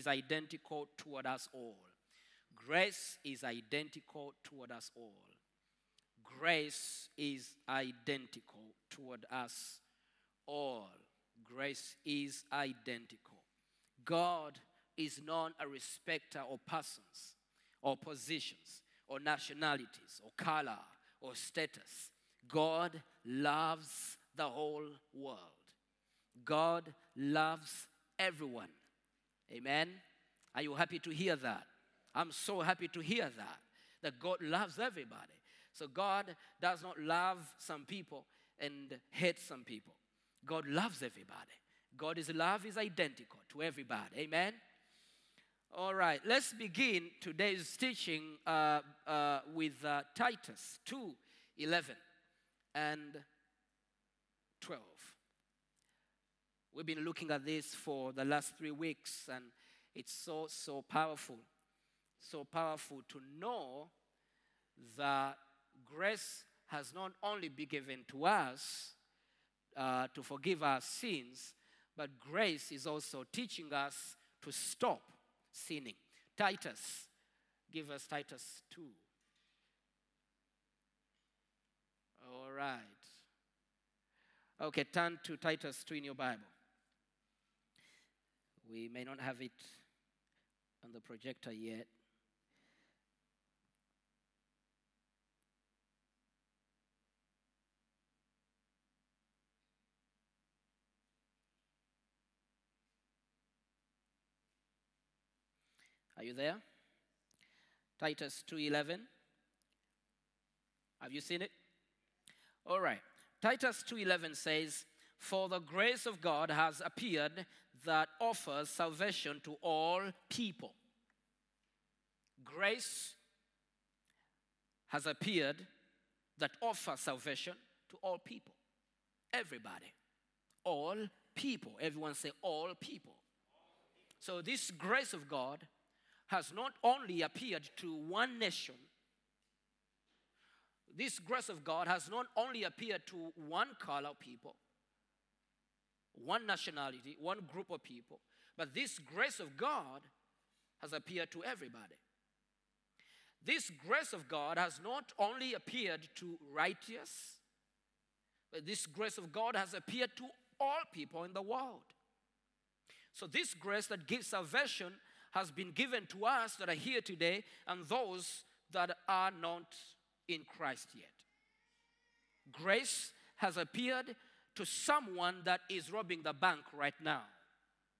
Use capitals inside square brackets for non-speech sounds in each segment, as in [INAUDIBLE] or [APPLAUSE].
Is identical toward us all. Grace is identical toward us all. Grace is identical toward us all. Grace is identical. God is not a respecter of persons or positions or nationalities or color or status. God loves the whole world. God loves everyone. Amen. Are you happy to hear that? I'm so happy to hear that. That God loves everybody. So God does not love some people and hate some people. God loves everybody. God's love is identical to everybody. Amen. All right, let's begin today's teaching uh, uh, with uh, Titus 2 11 and 12. We've been looking at this for the last three weeks, and it's so, so powerful. So powerful to know that grace has not only been given to us uh, to forgive our sins, but grace is also teaching us to stop sinning. Titus, give us Titus 2. All right. Okay, turn to Titus 2 in your Bible. We may not have it on the projector yet. Are you there? Titus 2:11. Have you seen it? All right. Titus 2:11 says, "For the grace of God has appeared that offers salvation to all people." Grace has appeared that offers salvation to all people. Everybody. All people. Everyone say all people. So this grace of God has not only appeared to one nation, this grace of God has not only appeared to one color people, one nationality, one group of people, but this grace of God has appeared to everybody. This grace of God has not only appeared to righteous, but this grace of God has appeared to all people in the world. So, this grace that gives salvation has been given to us that are here today and those that are not in Christ yet. Grace has appeared to someone that is robbing the bank right now.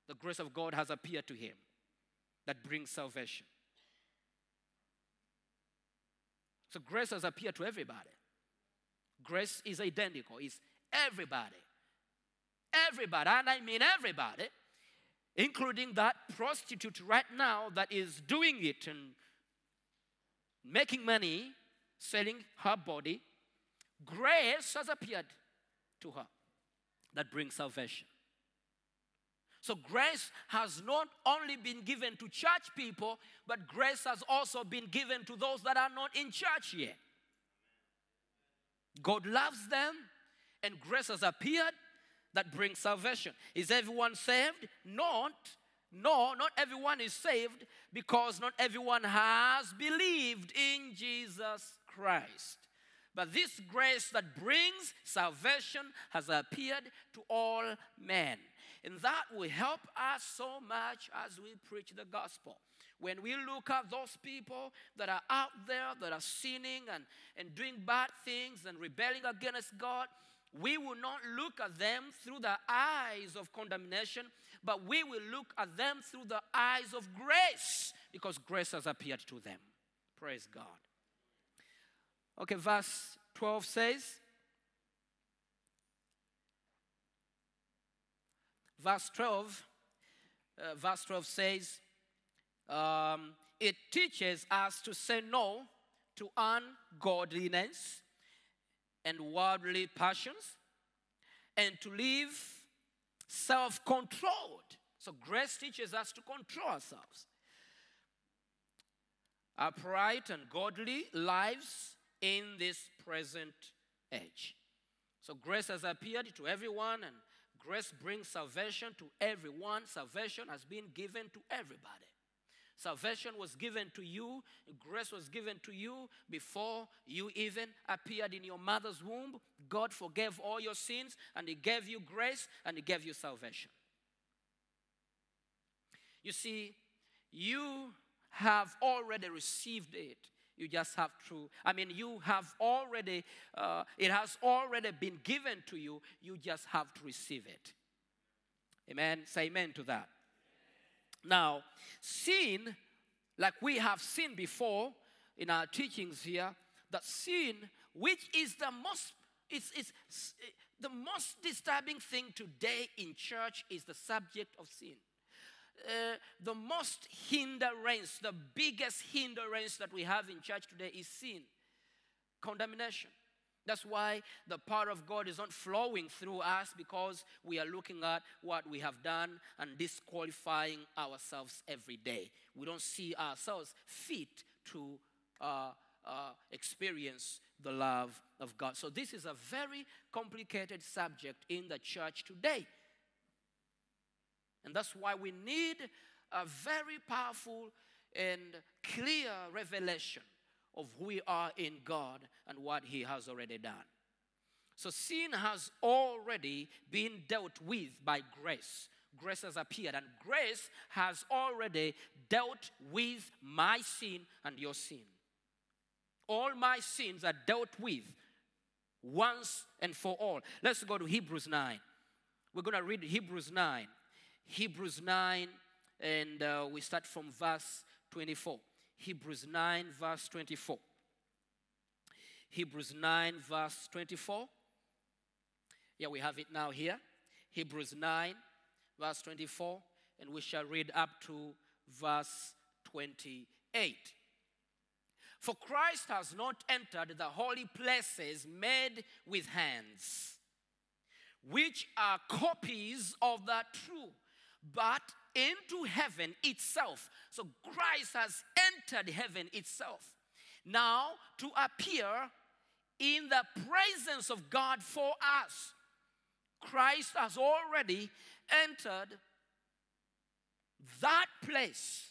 The grace of God has appeared to him that brings salvation. So grace has appeared to everybody. Grace is identical, it's everybody. Everybody, and I mean everybody, including that prostitute right now that is doing it and making money selling her body. Grace has appeared to her that brings salvation. So, grace has not only been given to church people, but grace has also been given to those that are not in church yet. God loves them, and grace has appeared that brings salvation. Is everyone saved? Not. No, not everyone is saved because not everyone has believed in Jesus Christ. But this grace that brings salvation has appeared to all men. And that will help us so much as we preach the gospel. When we look at those people that are out there that are sinning and, and doing bad things and rebelling against God, we will not look at them through the eyes of condemnation, but we will look at them through the eyes of grace because grace has appeared to them. Praise God. Okay, verse 12 says, verse 12, uh, verse 12 says, um, it teaches us to say no to ungodliness and worldly passions and to live self controlled. So, grace teaches us to control ourselves. Upright and godly lives in this present age. So, grace has appeared to everyone, and grace brings salvation to everyone. Salvation has been given to everybody. Salvation was given to you, grace was given to you before you even appeared in your mother's womb. God forgave all your sins and He gave you grace and He gave you salvation. You see, you have already received it. You just have to, I mean, you have already, uh, it has already been given to you. You just have to receive it. Amen. Say amen to that. Now, sin, like we have seen before in our teachings here, that sin, which is the most, is, is the most disturbing thing today in church, is the subject of sin. Uh, the most hindrance, the biggest hindrance that we have in church today is sin, condemnation. That's why the power of God is not flowing through us because we are looking at what we have done and disqualifying ourselves every day. We don't see ourselves fit to uh, uh, experience the love of God. So, this is a very complicated subject in the church today. And that's why we need a very powerful and clear revelation of who we are in God and what He has already done. So sin has already been dealt with by grace. Grace has appeared, and grace has already dealt with my sin and your sin. All my sins are dealt with once and for all. Let's go to Hebrews 9. We're going to read Hebrews 9. Hebrews 9, and uh, we start from verse 24. Hebrews 9, verse 24. Hebrews 9, verse 24. Yeah, we have it now here. Hebrews 9, verse 24, and we shall read up to verse 28. For Christ has not entered the holy places made with hands, which are copies of the true, but into heaven itself. So Christ has entered heaven itself. Now to appear in the presence of God for us. Christ has already entered that place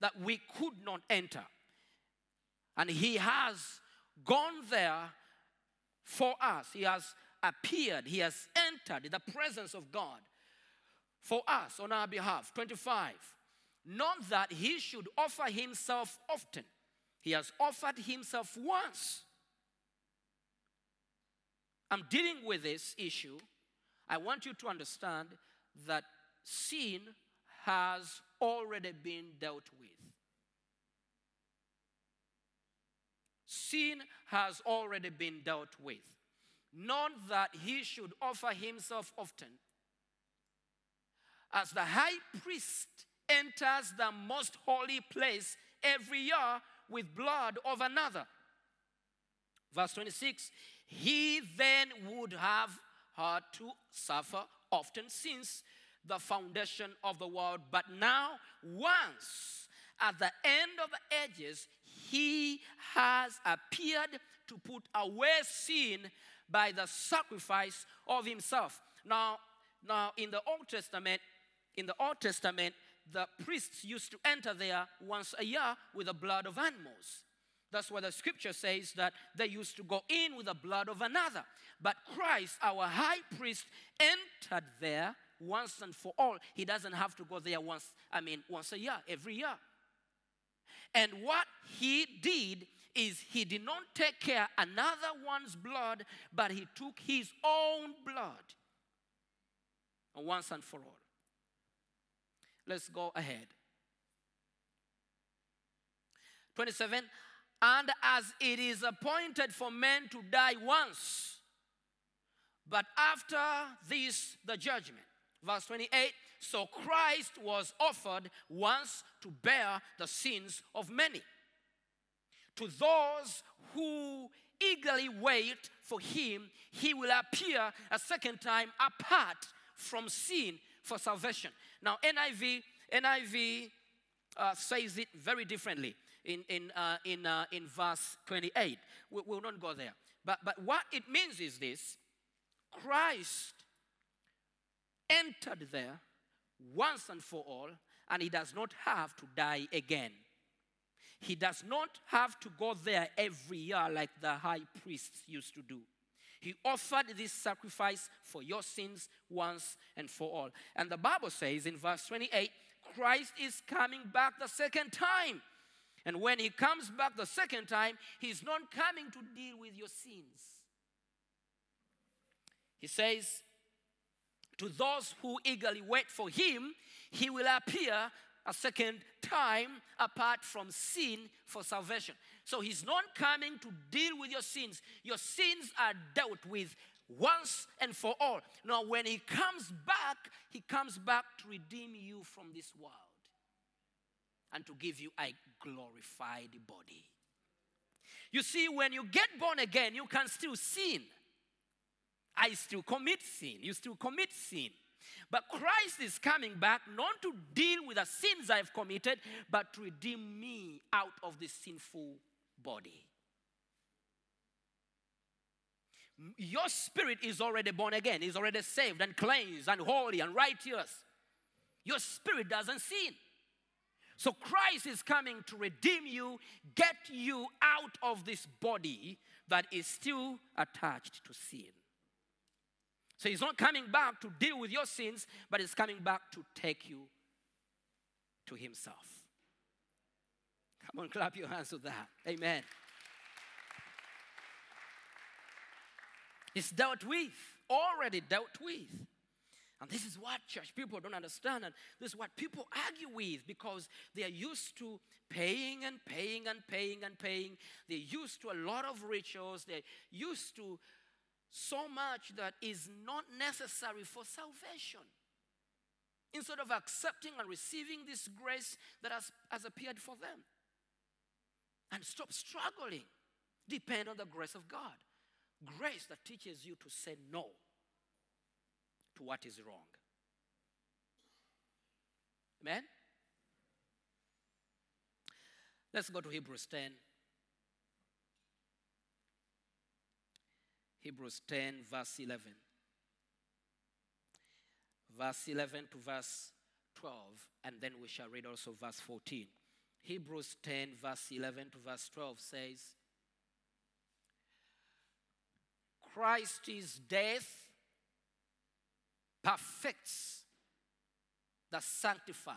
that we could not enter. And He has gone there for us. He has appeared, He has entered the presence of God for us on our behalf. 25. Not that He should offer Himself often, He has offered Himself once. I'm dealing with this issue. I want you to understand that sin has already been dealt with. Sin has already been dealt with. Not that he should offer himself often. As the high priest enters the most holy place every year with blood of another. Verse 26 He then would have had to suffer often since the foundation of the world. But now, once at the end of the ages, he has appeared to put away sin by the sacrifice of himself. Now, now in the Old Testament, in the Old Testament, the priests used to enter there once a year with the blood of animals. That's why the scripture says that they used to go in with the blood of another. But Christ, our high priest, entered there once and for all. He doesn't have to go there once, I mean, once a year, every year. And what he did is he did not take care another one's blood, but he took his own blood once and for all. Let's go ahead. 27 And as it is appointed for men to die once, but after this, the judgment. Verse 28 So Christ was offered once to bear the sins of many. To those who eagerly wait for him, he will appear a second time apart from sin for salvation. Now, NIV, NIV uh, says it very differently in, in, uh, in, uh, in verse 28. We will not go there. But, but what it means is this Christ entered there once and for all, and he does not have to die again. He does not have to go there every year like the high priests used to do. He offered this sacrifice for your sins once and for all. And the Bible says in verse 28 Christ is coming back the second time. And when he comes back the second time, he's not coming to deal with your sins. He says, To those who eagerly wait for him, he will appear a second time apart from sin for salvation. So he's not coming to deal with your sins. Your sins are dealt with once and for all. Now, when he comes back, he comes back to redeem you from this world and to give you a glorified body. You see, when you get born again, you can still sin. I still commit sin. You still commit sin. But Christ is coming back not to deal with the sins I've committed, but to redeem me out of this sinful body. Your spirit is already born again, is already saved and cleansed and holy and righteous. Your spirit doesn't sin. So Christ is coming to redeem you, get you out of this body that is still attached to sin. So he's not coming back to deal with your sins, but he's coming back to take you to himself. Come on, clap your hands to that. Amen. It's dealt with, already dealt with. And this is what church people don't understand. And this is what people argue with because they are used to paying and paying and paying and paying. They're used to a lot of rituals. They're used to so much that is not necessary for salvation. Instead of accepting and receiving this grace that has, has appeared for them. And stop struggling. Depend on the grace of God. Grace that teaches you to say no to what is wrong. Amen? Let's go to Hebrews 10. Hebrews 10, verse 11. Verse 11 to verse 12, and then we shall read also verse 14. Hebrews 10, verse 11 to verse 12 says, Christ's death perfects the sanctified.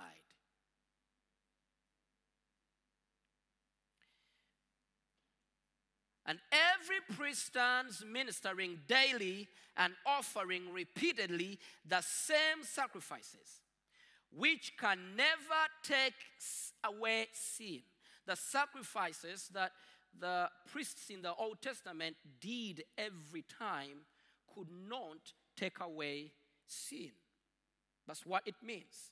And every priest stands ministering daily and offering repeatedly the same sacrifices, which can never take away sin. The sacrifices that the priests in the Old Testament did every time could not take away sin. That's what it means.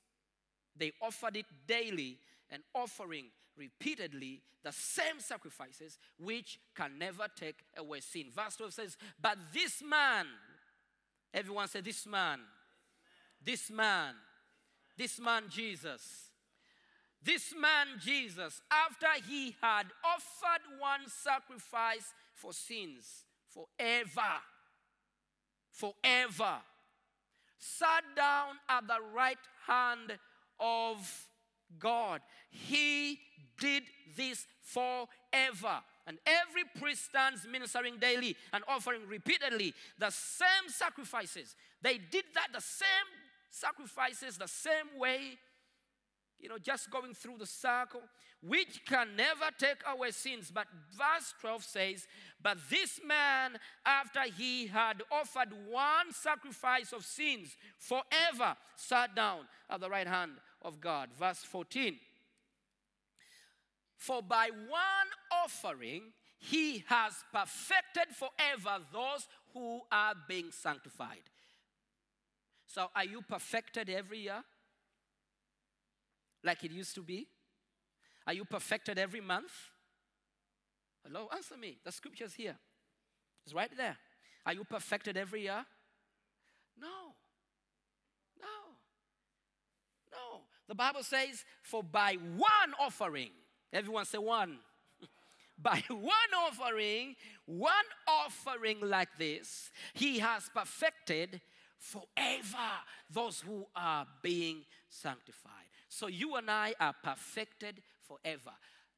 They offered it daily and offering repeatedly the same sacrifices which can never take away sin. Verse 12 says, But this man, everyone say, This man, this man, this man Jesus, this man Jesus, after he had offered one sacrifice for sins forever, forever, sat down at the right hand of God. He did this forever. And every priest stands ministering daily and offering repeatedly the same sacrifices. They did that the same sacrifices, the same way, you know, just going through the circle, which can never take away sins. But verse 12 says, But this man, after he had offered one sacrifice of sins forever, sat down at the right hand of God. Verse 14. For by one offering he has perfected forever those who are being sanctified. So, are you perfected every year? Like it used to be? Are you perfected every month? Hello, answer me. The scripture's here. It's right there. Are you perfected every year? No. No. No. The Bible says, for by one offering, everyone say one. [LAUGHS] by one offering, one offering like this, he has perfected forever those who are being sanctified. So you and I are perfected forever.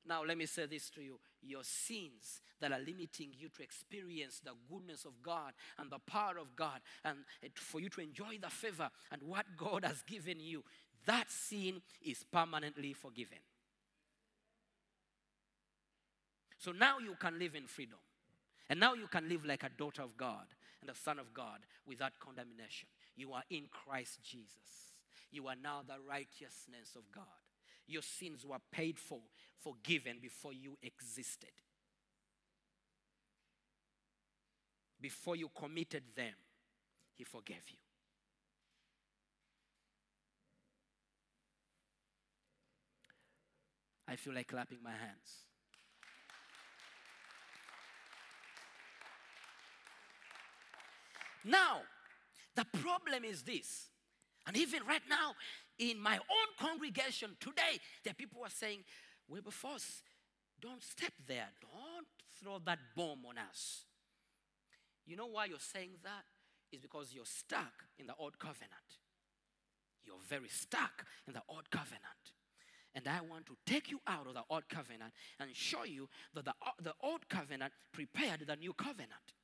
Now, let me say this to you your sins that are limiting you to experience the goodness of God and the power of God, and for you to enjoy the favor and what God has given you, that sin is permanently forgiven. So now you can live in freedom. And now you can live like a daughter of God and the son of God without condemnation. You are in Christ Jesus. You are now the righteousness of God. Your sins were paid for, forgiven before you existed. Before you committed them, He forgave you. I feel like clapping my hands. Now, the problem is this, and even right now in my own congregation today, there are people are saying, Wilberforce, don't step there. Don't throw that bomb on us. You know why you're saying that? Is because you're stuck in the old covenant. You're very stuck in the old covenant. And I want to take you out of the old covenant and show you that the, the old covenant prepared the new covenant.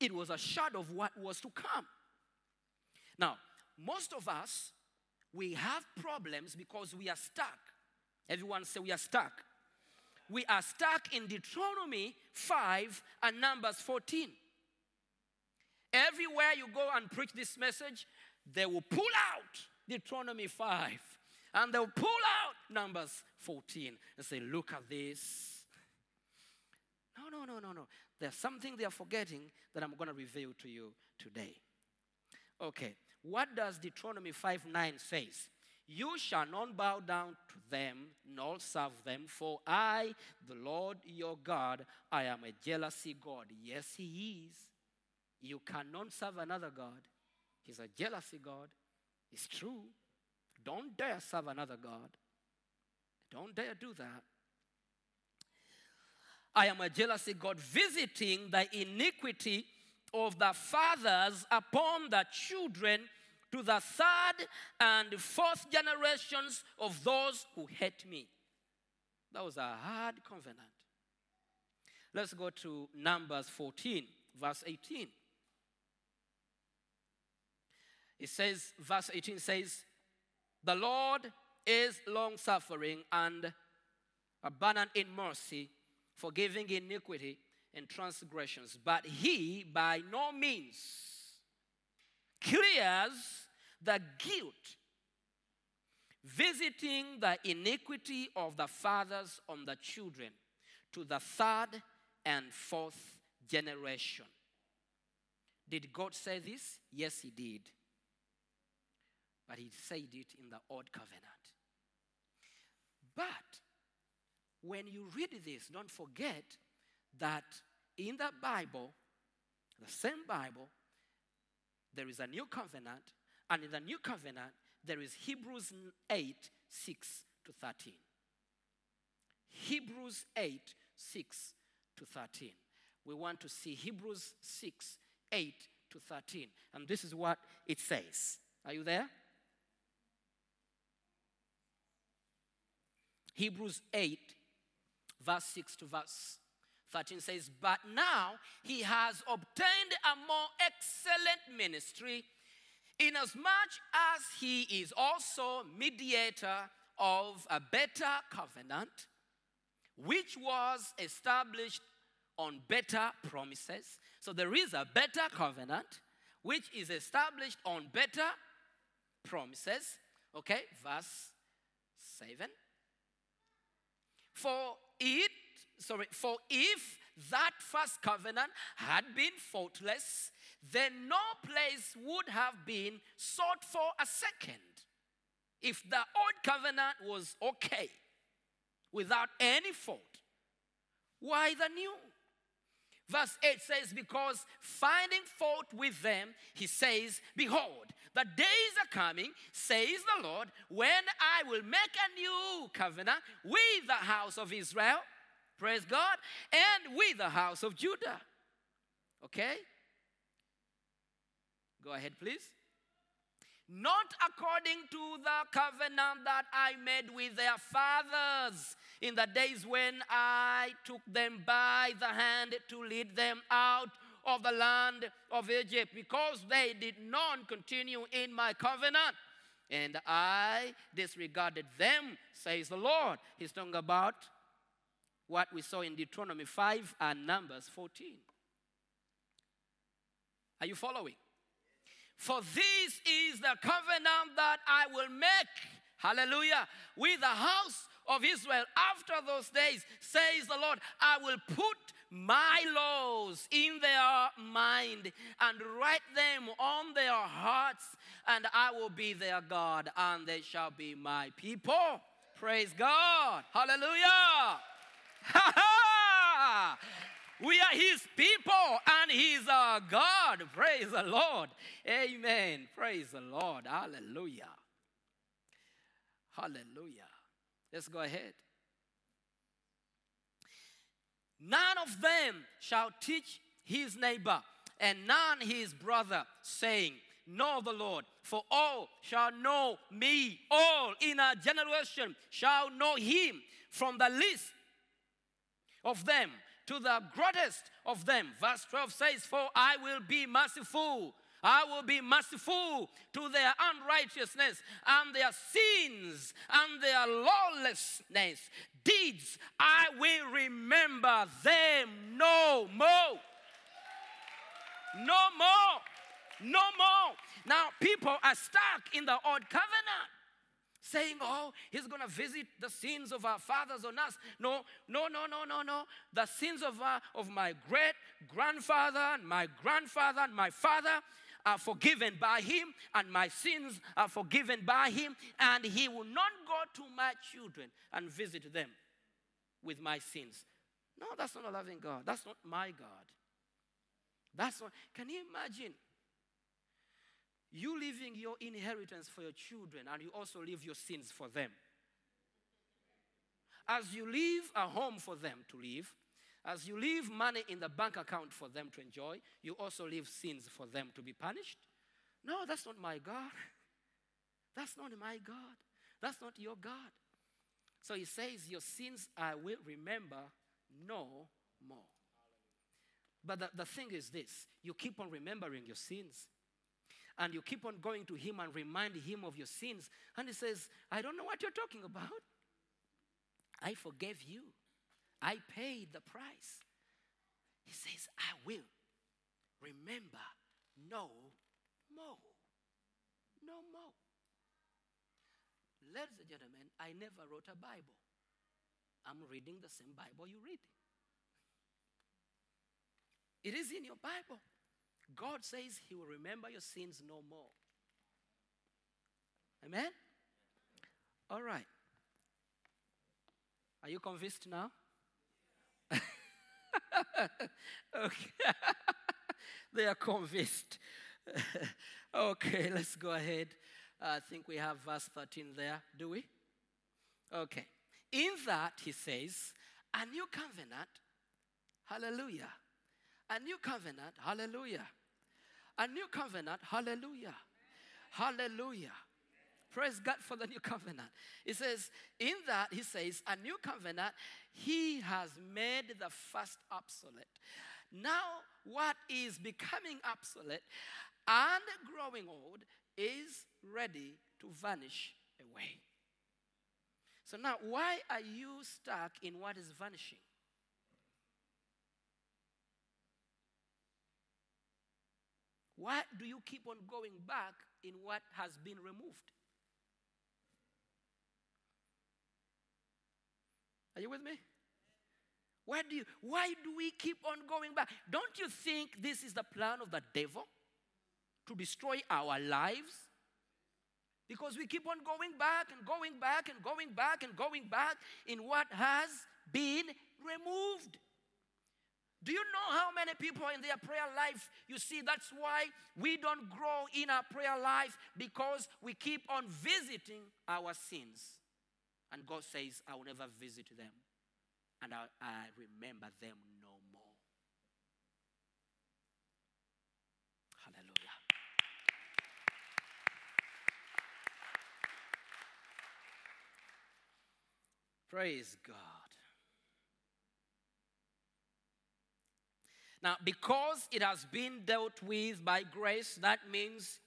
It was a shadow of what was to come. Now, most of us, we have problems because we are stuck. Everyone say we are stuck. We are stuck in Deuteronomy 5 and Numbers 14. Everywhere you go and preach this message, they will pull out Deuteronomy 5 and they'll pull out Numbers 14 and say, Look at this. No, no, no, no. There's something they are forgetting that I'm going to reveal to you today. Okay, what does Deuteronomy 5 9 says? You shall not bow down to them nor serve them, for I, the Lord your God, I am a jealousy God. Yes, He is. You cannot serve another God. He's a jealousy God. It's true. Don't dare serve another God. Don't dare do that. I am a jealousy God, visiting the iniquity of the fathers upon the children to the third and fourth generations of those who hate me. That was a hard covenant. Let's go to Numbers 14, verse 18. It says, verse 18 says, The Lord is long suffering and abundant in mercy, forgiving iniquity and transgressions, but he by no means clears the guilt, visiting the iniquity of the fathers on the children to the third and fourth generation. Did God say this? Yes, He did. But He said it in the Old Covenant. But when you read this, don't forget that in the Bible, the same Bible, there is a new covenant, and in the new covenant, there is Hebrews 8 6 to 13. Hebrews 8 6 to 13. We want to see Hebrews 6 8 to 13. And this is what it says. Are you there? Hebrews 8, verse 6 to verse 13 says, But now he has obtained a more excellent ministry, inasmuch as he is also mediator of a better covenant, which was established on better promises. So there is a better covenant, which is established on better promises. Okay, verse 7. For it, sorry, for if that first covenant had been faultless, then no place would have been sought for a second. If the old covenant was okay, without any fault, why the new? Verse 8 says, Because finding fault with them, he says, Behold, the days are coming, says the Lord, when I will make a new covenant with the house of Israel, praise God, and with the house of Judah. Okay? Go ahead, please. Not according to the covenant that I made with their fathers in the days when I took them by the hand to lead them out of the land of Egypt, because they did not continue in my covenant. And I disregarded them, says the Lord. He's talking about what we saw in Deuteronomy 5 and Numbers 14. Are you following? For this is the covenant that I will make, hallelujah, with the house of Israel after those days, says the Lord. I will put my laws in their mind and write them on their hearts, and I will be their God, and they shall be my people. Praise God. Hallelujah. [LAUGHS] Ha ha! We are his people and he's our God. Praise the Lord. Amen. Praise the Lord. Hallelujah. Hallelujah. Let's go ahead. None of them shall teach his neighbor and none his brother, saying, Know the Lord, for all shall know me. All in a generation shall know him, from the least of them to the greatest of them. Verse 12 says, For I will be merciful. I will be merciful to their unrighteousness and their sins and their lawlessness deeds. I will remember them no more. No more. No more. Now, people are stuck in the old covenant saying, Oh, he's going to visit the sins of our fathers on us. No, no, no, no, no, no. The sins of, our, of my great grandfather and my grandfather and my father are forgiven by him, and my sins are forgiven by him, and he will not go to my children and visit them with my sins. No, that's not a loving God. That's not my God. That's not. Can you imagine? You leaving your inheritance for your children and you also leave your sins for them. As you leave a home for them to live, as you leave money in the bank account for them to enjoy, you also leave sins for them to be punished. No, that's not my God. [LAUGHS] That's not my God. That's not your God. So he says, Your sins I will remember no more. But the, the thing is this you keep on remembering your sins and you keep on going to him and remind him of your sins. And he says, I don't know what you're talking about. I forgave you, I paid the price. He says, I will remember no more. No more. Ladies and gentlemen, I never wrote a Bible. I'm reading the same Bible you read. It is in your Bible. God says He will remember your sins no more. Amen? All right. Are you convinced now? [LAUGHS] okay. [LAUGHS] they are convinced. [LAUGHS] okay, let's go ahead. I think we have verse 13 there, do we? Okay. In that, he says, a new covenant, hallelujah. A new covenant, hallelujah. A new covenant, hallelujah. Hallelujah. Praise God for the new covenant. He says, in that, he says, a new covenant, he has made the first obsolete. Now, what is becoming obsolete and growing old is ready to vanish away. So now, why are you stuck in what is vanishing? Why do you keep on going back in what has been removed? Are you with me? Why do, you, why do we keep on going back? Don't you think this is the plan of the devil to destroy our lives? Because we keep on going back and going back and going back and going back in what has been removed. Do you know how many people in their prayer life? You see, that's why we don't grow in our prayer life because we keep on visiting our sins. And God says, I will never visit them. And I, I remember them no more. Hallelujah. Praise God. Now, because it has been dealt with by grace, that means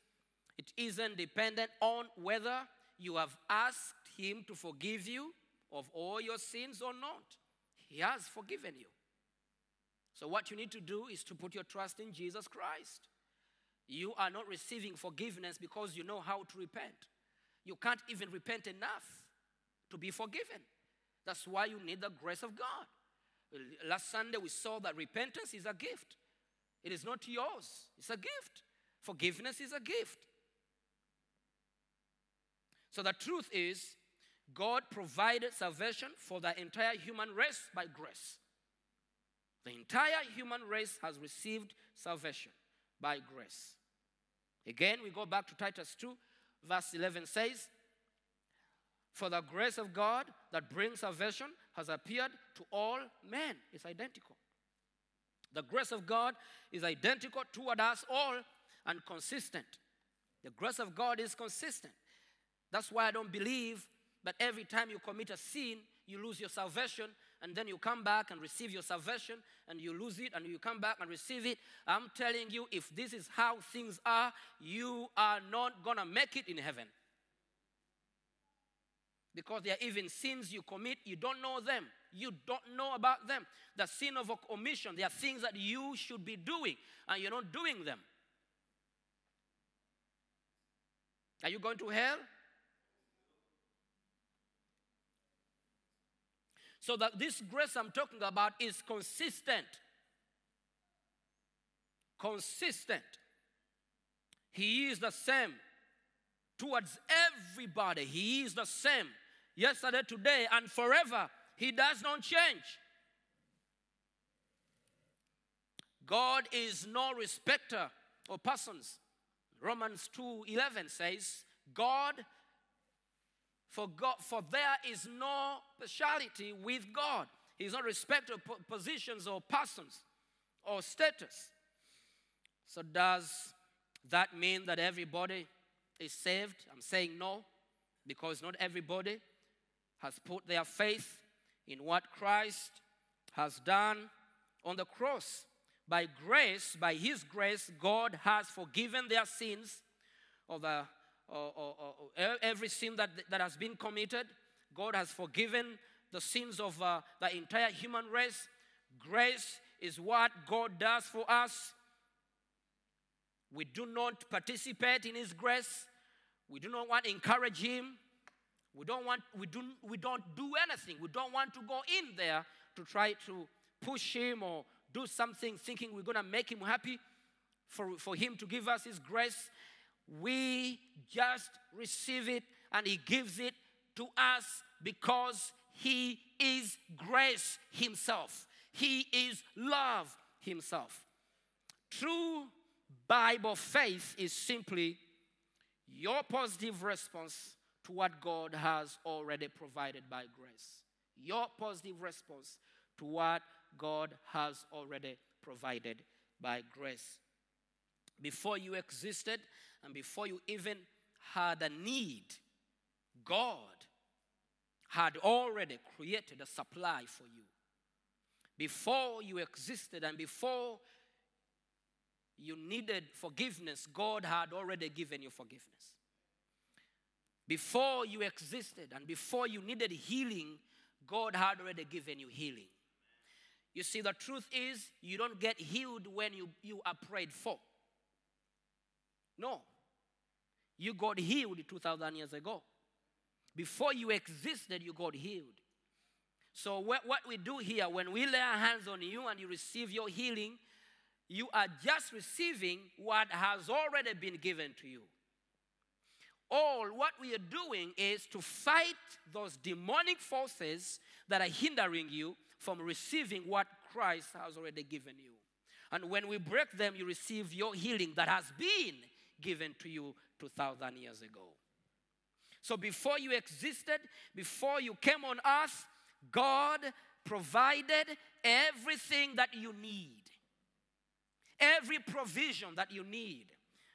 it isn't dependent on whether you have asked Him to forgive you of all your sins or not. He has forgiven you. So, what you need to do is to put your trust in Jesus Christ. You are not receiving forgiveness because you know how to repent. You can't even repent enough to be forgiven. That's why you need the grace of God. Last Sunday, we saw that repentance is a gift. It is not yours, it's a gift. Forgiveness is a gift. So the truth is, God provided salvation for the entire human race by grace. The entire human race has received salvation by grace. Again, we go back to Titus 2, verse 11 says, For the grace of God that brings salvation has appeared to all men. It's identical. The grace of God is identical toward us all and consistent. The grace of God is consistent. That's why I don't believe that every time you commit a sin, you lose your salvation, and then you come back and receive your salvation, and you lose it, and you come back and receive it. I'm telling you, if this is how things are, you are not gonna make it in heaven. Because there are even sins you commit, you don't know them. You don't know about them. The sin of omission, there are things that you should be doing, and you're not doing them. Are you going to hell? So that this grace I'm talking about is consistent. Consistent. He is the same towards everybody. He is the same yesterday, today, and forever. He does not change. God is no respecter of persons. Romans 2:11 says, God for God for there is no partiality with God. He's not respecter of positions or persons or status. So does that mean that everybody is saved? I'm saying no, because not everybody has put their faith in what Christ has done on the cross. By grace, by His grace, God has forgiven their sins of the, or, or- or- or every sin that, that has been committed. God has forgiven the sins of uh, the entire human race. Grace is what God does for us. We do not participate in His grace. We do not want to encourage Him. We don't want, we, do, we don't do anything. We don't want to go in there to try to push Him or do something thinking we're going to make Him happy for, for Him to give us His grace. We just receive it and He gives it to us because He is grace Himself. He is love Himself. True Bible faith is simply your positive response to what God has already provided by grace. Your positive response to what God has already provided by grace. Before you existed and before you even had a need, God had already created a supply for you. Before you existed and before you needed forgiveness, God had already given you forgiveness. Before you existed and before you needed healing, God had already given you healing. You see, the truth is, you don't get healed when you, you are prayed for. No. You got healed 2,000 years ago. Before you existed, you got healed. So, what, what we do here, when we lay our hands on you and you receive your healing, you are just receiving what has already been given to you. All what we are doing is to fight those demonic forces that are hindering you from receiving what Christ has already given you. And when we break them, you receive your healing that has been given to you 2,000 years ago. So before you existed, before you came on earth, God provided everything that you need. Every provision that you need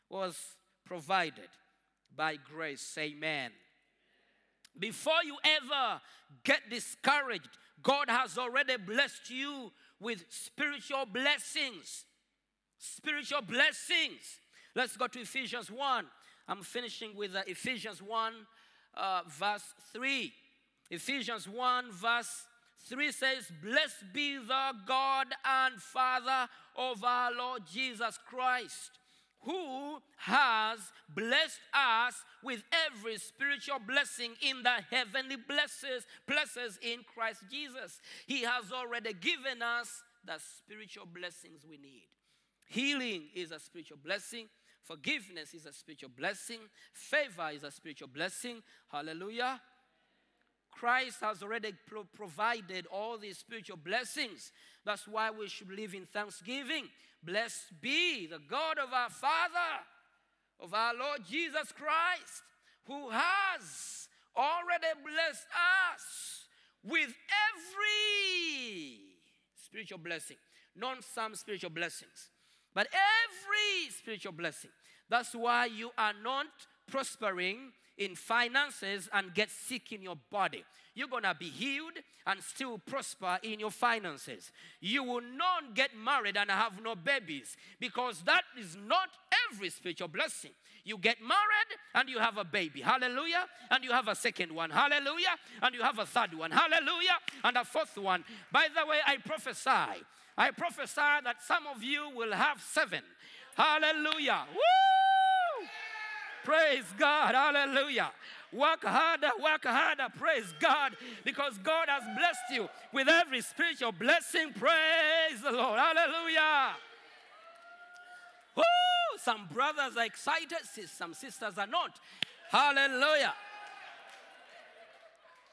was provided by grace. Amen. Before you ever get discouraged, God has already blessed you with spiritual blessings. Spiritual blessings. Let's go to Ephesians 1. I'm finishing with uh, Ephesians 1, uh, verse 3. Ephesians 1, verse 3 says, Blessed be the God and Father of our Lord Jesus Christ, who has blessed us with every spiritual blessing in the heavenly blesses, blesses in Christ Jesus. He has already given us the spiritual blessings we need. Healing is a spiritual blessing. Forgiveness is a spiritual blessing. Favor is a spiritual blessing. Hallelujah. Christ has already pro- provided all these spiritual blessings. That's why we should live in thanksgiving. Blessed be the God of our Father, of our Lord Jesus Christ, who has already blessed us with every spiritual blessing, not some spiritual blessings, but every spiritual blessing. That's why you are not prospering in finances and get sick in your body. You're gonna be healed and still prosper in your finances. You will not get married and have no babies because that is not every spiritual blessing. You get married and you have a baby. Hallelujah. And you have a second one. Hallelujah. And you have a third one. Hallelujah. And a fourth one. By the way, I prophesy. I prophesy that some of you will have seven. Hallelujah. Woo! Praise God. Hallelujah. Work harder, work harder. Praise God. Because God has blessed you with every spiritual blessing. Praise the Lord. Hallelujah. Woo! Some brothers are excited, some sisters are not. Hallelujah.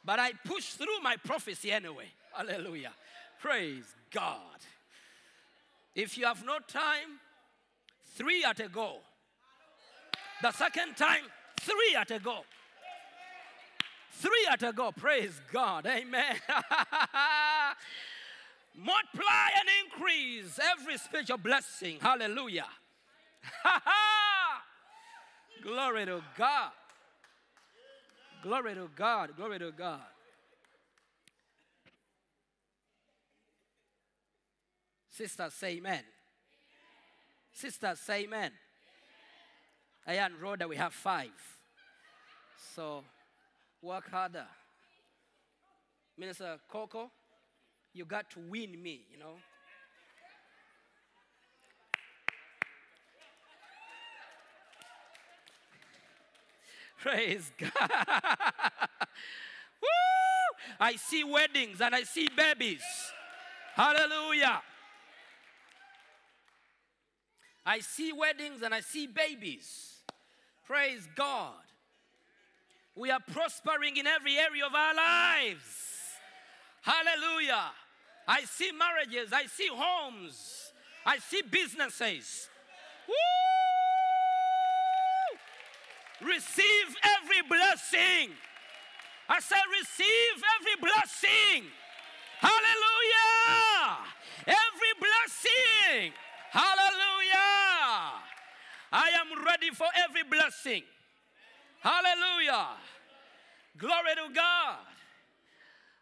But I push through my prophecy anyway. Hallelujah. Praise God. If you have no time, three at a go. The second time, three at a go. Three at a go. Praise God. Amen. [LAUGHS] Multiply and increase every spiritual blessing. Hallelujah. [LAUGHS] Glory to God. Glory to God. Glory to God. Sisters, say amen. Sisters, say amen. Ayan Rhoda, we have five. So work harder. Minister Coco, you got to win me, you know. [LAUGHS] Praise God. [LAUGHS] Woo! I see weddings and I see babies. Hallelujah. I see weddings and I see babies. Praise God. We are prospering in every area of our lives. Hallelujah. I see marriages, I see homes, I see businesses. Woo! Receive every blessing. I said, receive every blessing. Hallelujah. Every blessing. Hallelujah. I am ready for every blessing. Hallelujah. Glory to God.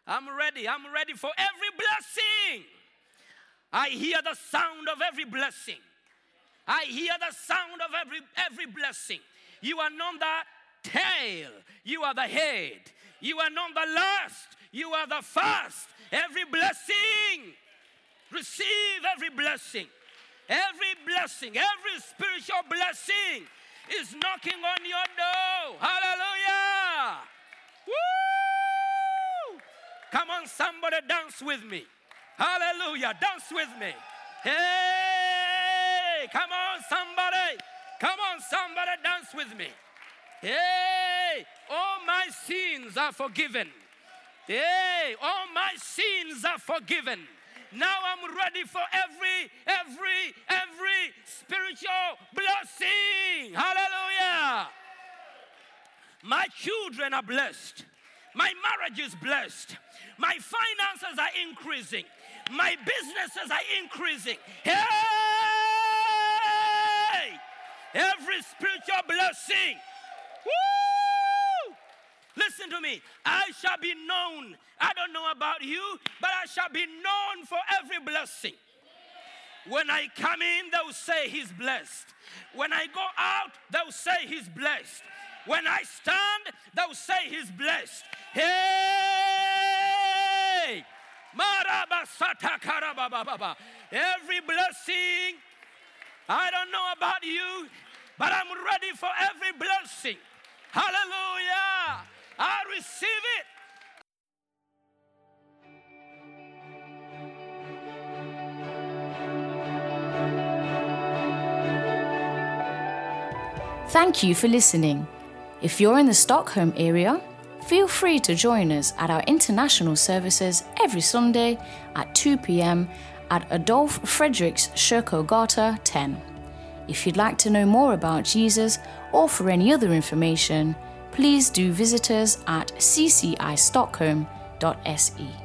I'm ready. I'm ready for every blessing. I hear the sound of every blessing. I hear the sound of every every blessing. You are not the tail, you are the head. You are not the last, you are the first. Every blessing, receive every blessing. Every blessing, every spiritual blessing is knocking on your door. Hallelujah. Woo! Come on, somebody dance with me. Hallelujah. Dance with me. Hey, come on, somebody. Come on, somebody dance with me. Hey, all my sins are forgiven. Hey, all my sins are forgiven. Now I'm ready for every, every, every spiritual blessing. Hallelujah. My children are blessed. My marriage is blessed. My finances are increasing. My businesses are increasing. Hey! Every spiritual blessing. Woo! Listen to me. I shall be known. I don't know about you, but I shall be known for every blessing. When I come in, they'll say he's blessed. When I go out, they'll say he's blessed. When I stand, they'll say he's blessed. Hey! Every blessing, I don't know about you, but I'm ready for every blessing. Hallelujah! I receive it. Thank you for listening. If you're in the Stockholm area, feel free to join us at our international services every Sunday at 2 pm at Adolf Fredriks Kyrkogata 10. If you'd like to know more about Jesus or for any other information, please do visit us at ccistockholm.se.